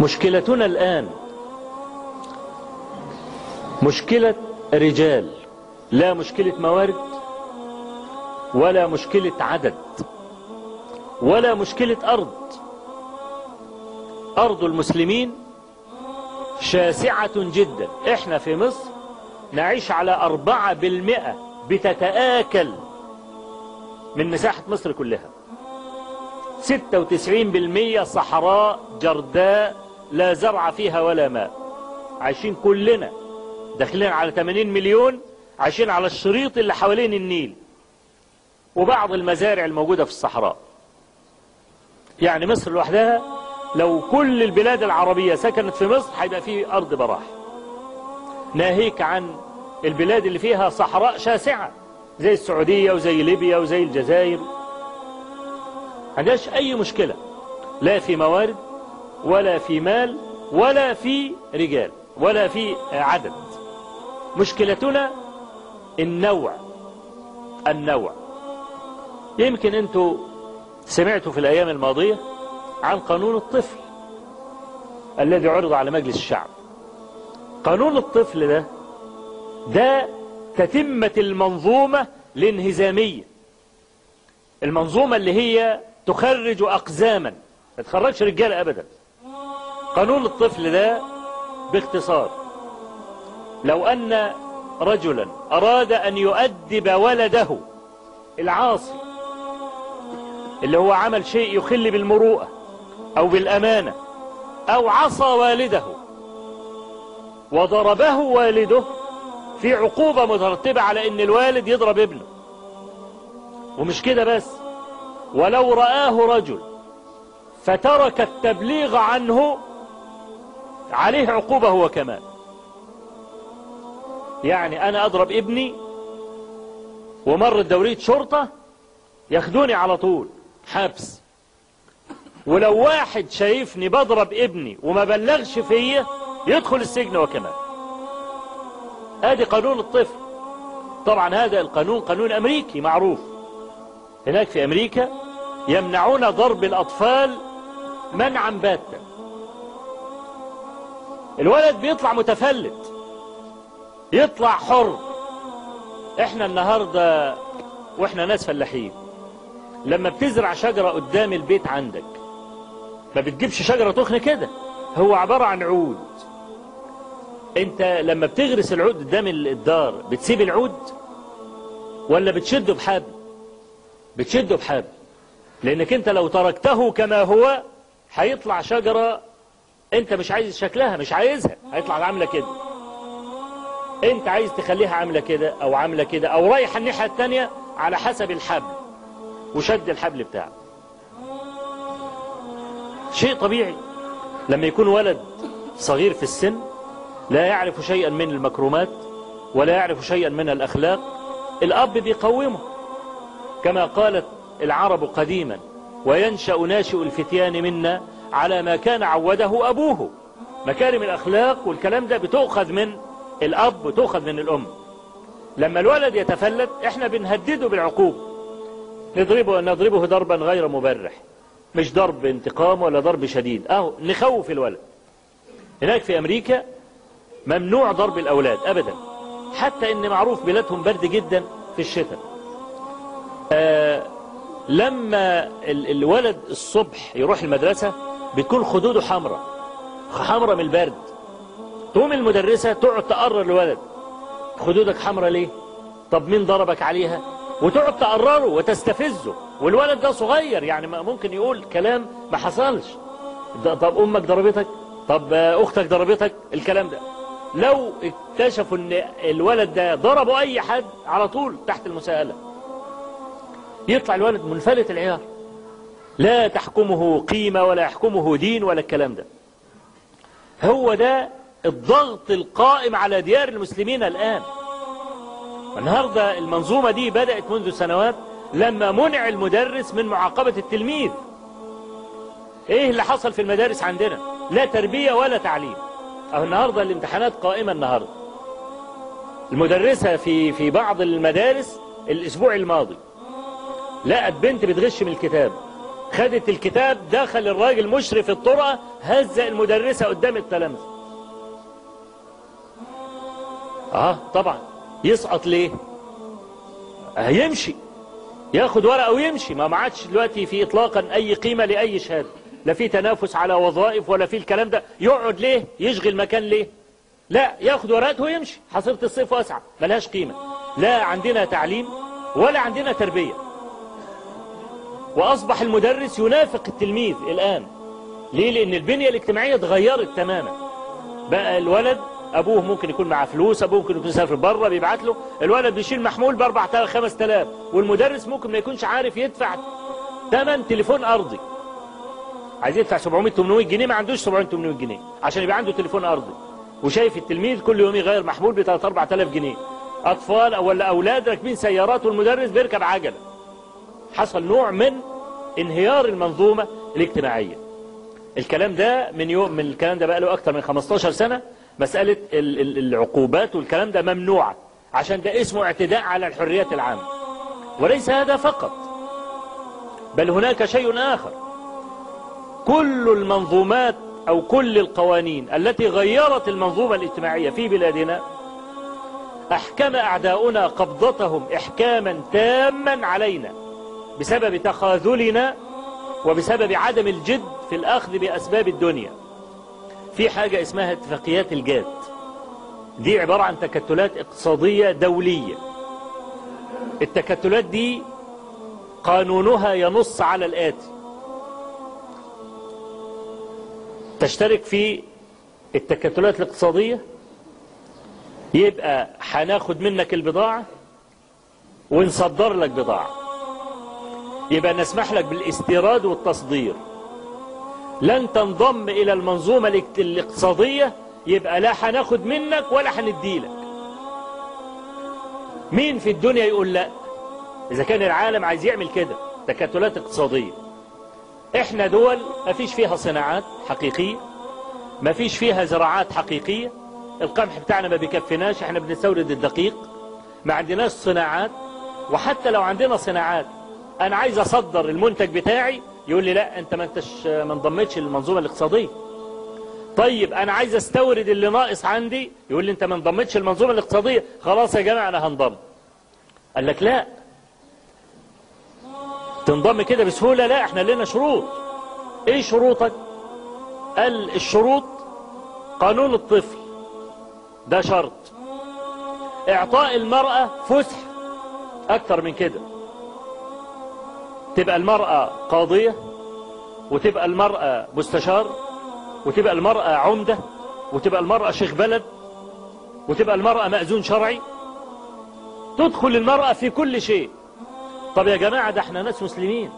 مشكلتنا الآن مشكلة رجال لا مشكلة موارد ولا مشكلة عدد ولا مشكلة أرض. أرض المسلمين شاسعة جدا. إحنا في مصر نعيش على أربعة بالمئة بتتآكل من مساحة مصر كلها. ستة وتسعين بالمية صحراء جرداء لا زرع فيها ولا ماء. عايشين كلنا. داخلين على 80 مليون عايشين على الشريط اللي حوالين النيل. وبعض المزارع الموجودة في الصحراء. يعني مصر لوحدها لو كل البلاد العربية سكنت في مصر هيبقى فيه أرض براح. ناهيك عن البلاد اللي فيها صحراء شاسعة زي السعودية وزي ليبيا وزي الجزائر. عندهاش أي مشكلة. لا في موارد ولا في مال ولا في رجال ولا في عدد. مشكلتنا النوع النوع. يمكن أنتوا سمعتوا في الأيام الماضية عن قانون الطفل الذي عرض على مجلس الشعب. قانون الطفل ده ده تتمة المنظومة الانهزامية. المنظومة اللي هي تخرج أقزاما ما تخرجش رجال أبدا. قانون الطفل ده باختصار. لو أن رجلا أراد أن يؤدب ولده العاصي اللي هو عمل شيء يخل بالمروءة أو بالأمانة أو عصى والده وضربه والده في عقوبة مترتبة على أن الوالد يضرب ابنه. ومش كده بس ولو رآه رجل فترك التبليغ عنه عليه عقوبة هو كمان. يعني أنا أضرب ابني ومرت دورية شرطة ياخدوني على طول حبس. ولو واحد شايفني بضرب ابني وما بلغش فيا يدخل السجن وكمان ادي قانون الطفل. طبعا هذا القانون قانون أمريكي معروف. هناك في أمريكا يمنعون ضرب الأطفال منعا باتا. الولد بيطلع متفلت. يطلع حر. إحنا النهاردة وإحنا ناس فلاحين. لما بتزرع شجرة قدام البيت عندك ما بتجيبش شجرة تخن كده. هو عبارة عن عود. أنت لما بتغرس العود قدام الدار بتسيب العود؟ ولا بتشده بحبل؟ بتشده بحبل. لأنك أنت لو تركته كما هو هيطلع شجرة انت مش عايز شكلها مش عايزها. هيطلع عاملة كده. انت عايز تخليها عاملة كده أو عاملة كده أو رايحة الناحية التانية على حسب الحبل وشد الحبل بتاعه شيء طبيعي. لما يكون ولد صغير في السن لا يعرف شيئا من المكرمات ولا يعرف شيئا من الأخلاق الأب بيقومه. كما قالت العرب قديما وينشأ ناشئ الفتيان منا على ما كان عوده أبوه. مكارم الأخلاق والكلام ده بتؤخذ من الأب وتؤخذ من الأم. لما الولد يتفلت إحنا بنهدده بالعقوبة نضربه نضربه ضربا غير مبرح. مش ضرب انتقام ولا ضرب شديد. أهو نخوف الولد. هناك في أمريكا ممنوع ضرب الأولاد ابدا. حتى إن معروف بلادهم برد جدا في الشتاء. آه لما ال الولد الصبح يروح المدرسة بتكون خدوده حمراء حمراء من البرد. تقوم المدرسة تقعد تقرر الولد. خدودك حمراء ليه؟ طب مين ضربك عليها؟ وتقعد تقرره وتستفزه. والولد ده صغير يعني ممكن يقول كلام ما حصلش. طب أمك ضربتك؟ طب أختك ضربتك؟ الكلام ده. لو اكتشفوا إن الولد ده ضربوا أي حد على طول تحت المساءلة. يطلع الولد منفلت العيار. لا تحكمه قيمة ولا يحكمه دين ولا الكلام ده. هو ده الضغط القائم على ديار المسلمين الآن. النهاردة المنظومة دي بدأت منذ سنوات لما منع المدرس من معاقبة التلميذ. إيه اللي حصل في المدارس عندنا؟ لا تربية ولا تعليم. أهو النهاردة الامتحانات قائمة النهاردة. المدرسة في في بعض المدارس الأسبوع الماضي لقت بنت بتغش من الكتاب. خدت الكتاب دخل الراجل مشرف الطرقة هزق المدرسة قدام التلامذة آه طبعا. يسقط ليه؟ هيمشي. ياخد ورقة ويمشي. ما عادش دلوقتي في اطلاقا أي قيمة لأي شهادة. لا في تنافس على وظائف ولا في الكلام ده. يقعد ليه؟ يشغل مكان ليه؟ لا ياخد ورقته ويمشي. حصيلة الصيف واسعة ملهاش قيمة. لا عندنا تعليم ولا عندنا تربية. وأصبح المدرس ينافق التلميذ الآن. ليه؟ لأن البنية الاجتماعية اتغيرت تماما. بقى الولد أبوه ممكن يكون معاه فلوس أبوه ممكن يكون سافر بره بيبعت له. الولد بيشيل محمول ب 4000 5000 والمدرس ممكن ما يكونش عارف يدفع ثمن تليفون أرضي. عايز يدفع 700 800 جنيه ما عندوش 700 800 جنيه. عشان يبقى عنده تليفون أرضي. وشايف التلميذ كل يوم يغير محمول ب 3 4000 جنيه. أطفال أو ولا أولاد راكبين سيارات والمدرس بيركب عجلة. حصل نوع من انهيار المنظومة الاجتماعية. الكلام ده من يوم من الكلام ده بقى له أكتر من 15 سنة. مسألة ال- ال- العقوبات والكلام ده ممنوعة عشان ده اسمه اعتداء على الحريات العامة. وليس هذا فقط بل هناك شيء آخر. كل المنظومات أو كل القوانين التي غيرت المنظومة الاجتماعية في بلادنا أحكم أعداؤنا قبضتهم إحكاما تاما علينا. بسبب تخاذلنا وبسبب عدم الجد في الأخذ بأسباب الدنيا. في حاجة اسمها اتفاقيات الجات دي عبارة عن تكتلات اقتصادية دولية. التكتلات دي قانونها ينص على الآتي. تشترك في التكتلات الاقتصادية. يبقى هناخد منك البضاعة ونصدر لك بضاعة. يبقى نسمح لك بالاستيراد والتصدير. لن تنضم إلى المنظومة الاقت- الاقتصادية يبقى لا هناخد منك ولا هنديلك مين في الدنيا يقول لا؟ إذا كان العالم عايز يعمل كده تكتلات اقتصادية. إحنا دول ما فيش فيها صناعات حقيقية ما فيش فيها زراعات حقيقية. القمح بتاعنا ما بيكفيناش إحنا بنستورد الدقيق. ما عندناش صناعات وحتى لو عندنا صناعات أنا عايز اصدر المنتج بتاعي. يقول لي لا انت ما انتش ما انضمتش للمنظومة الاقتصادية. طيب أنا عايز استورد اللي ناقص عندي. يقول لي انت ما انضمتش للمنظومة الاقتصادية. خلاص يا جماعة أنا هنضم. قال لك لا. تنضم كده بسهولة؟ لا إحنا لنا شروط. إيه شروطك؟ قال الشروط قانون الطفل. ده شرط. اعطاء المرأة فسح. أكتر من كده. تبقى المرأة قاضية وتبقى المرأة مستشار وتبقى المرأة عمدة وتبقى المرأة شيخ بلد وتبقى المرأة مأذون شرعي. تدخل المرأة في كل شيء. طب يا جماعة ده إحنا ناس مسلمين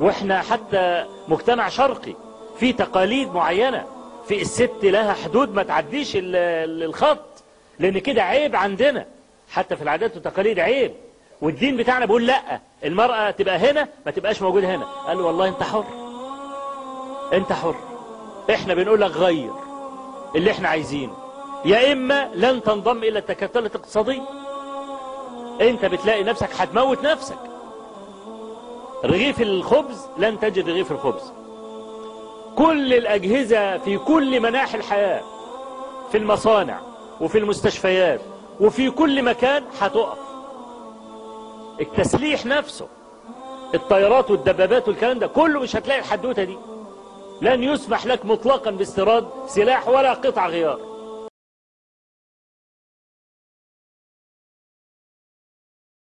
وإحنا حتى مجتمع شرقي في تقاليد معينة في الست لها حدود ما تعديش ال- ال- الخط لأن كده عيب عندنا. حتى في العادات والتقاليد عيب. والدين بتاعنا بيقول لأ. المرأة تبقى هنا ما تبقاش موجودة هنا. قال له والله أنت حر. أنت حر. إحنا بنقول لك غير اللي إحنا عايزينه. يا إما لن تنضم إلى التكتلات الاقتصادية أنت بتلاقي نفسك هتموت نفسك. رغيف الخبز لن تجد رغيف الخبز. كل الأجهزة في كل مناحي الحياة في المصانع وفي المستشفيات وفي كل مكان هتقف. التسليح نفسه الطيارات والدبابات والكلام ده كله مش هتلاقي الحدوتة دي. لن يسمح لك مطلقا باستيراد سلاح ولا قطع غيار.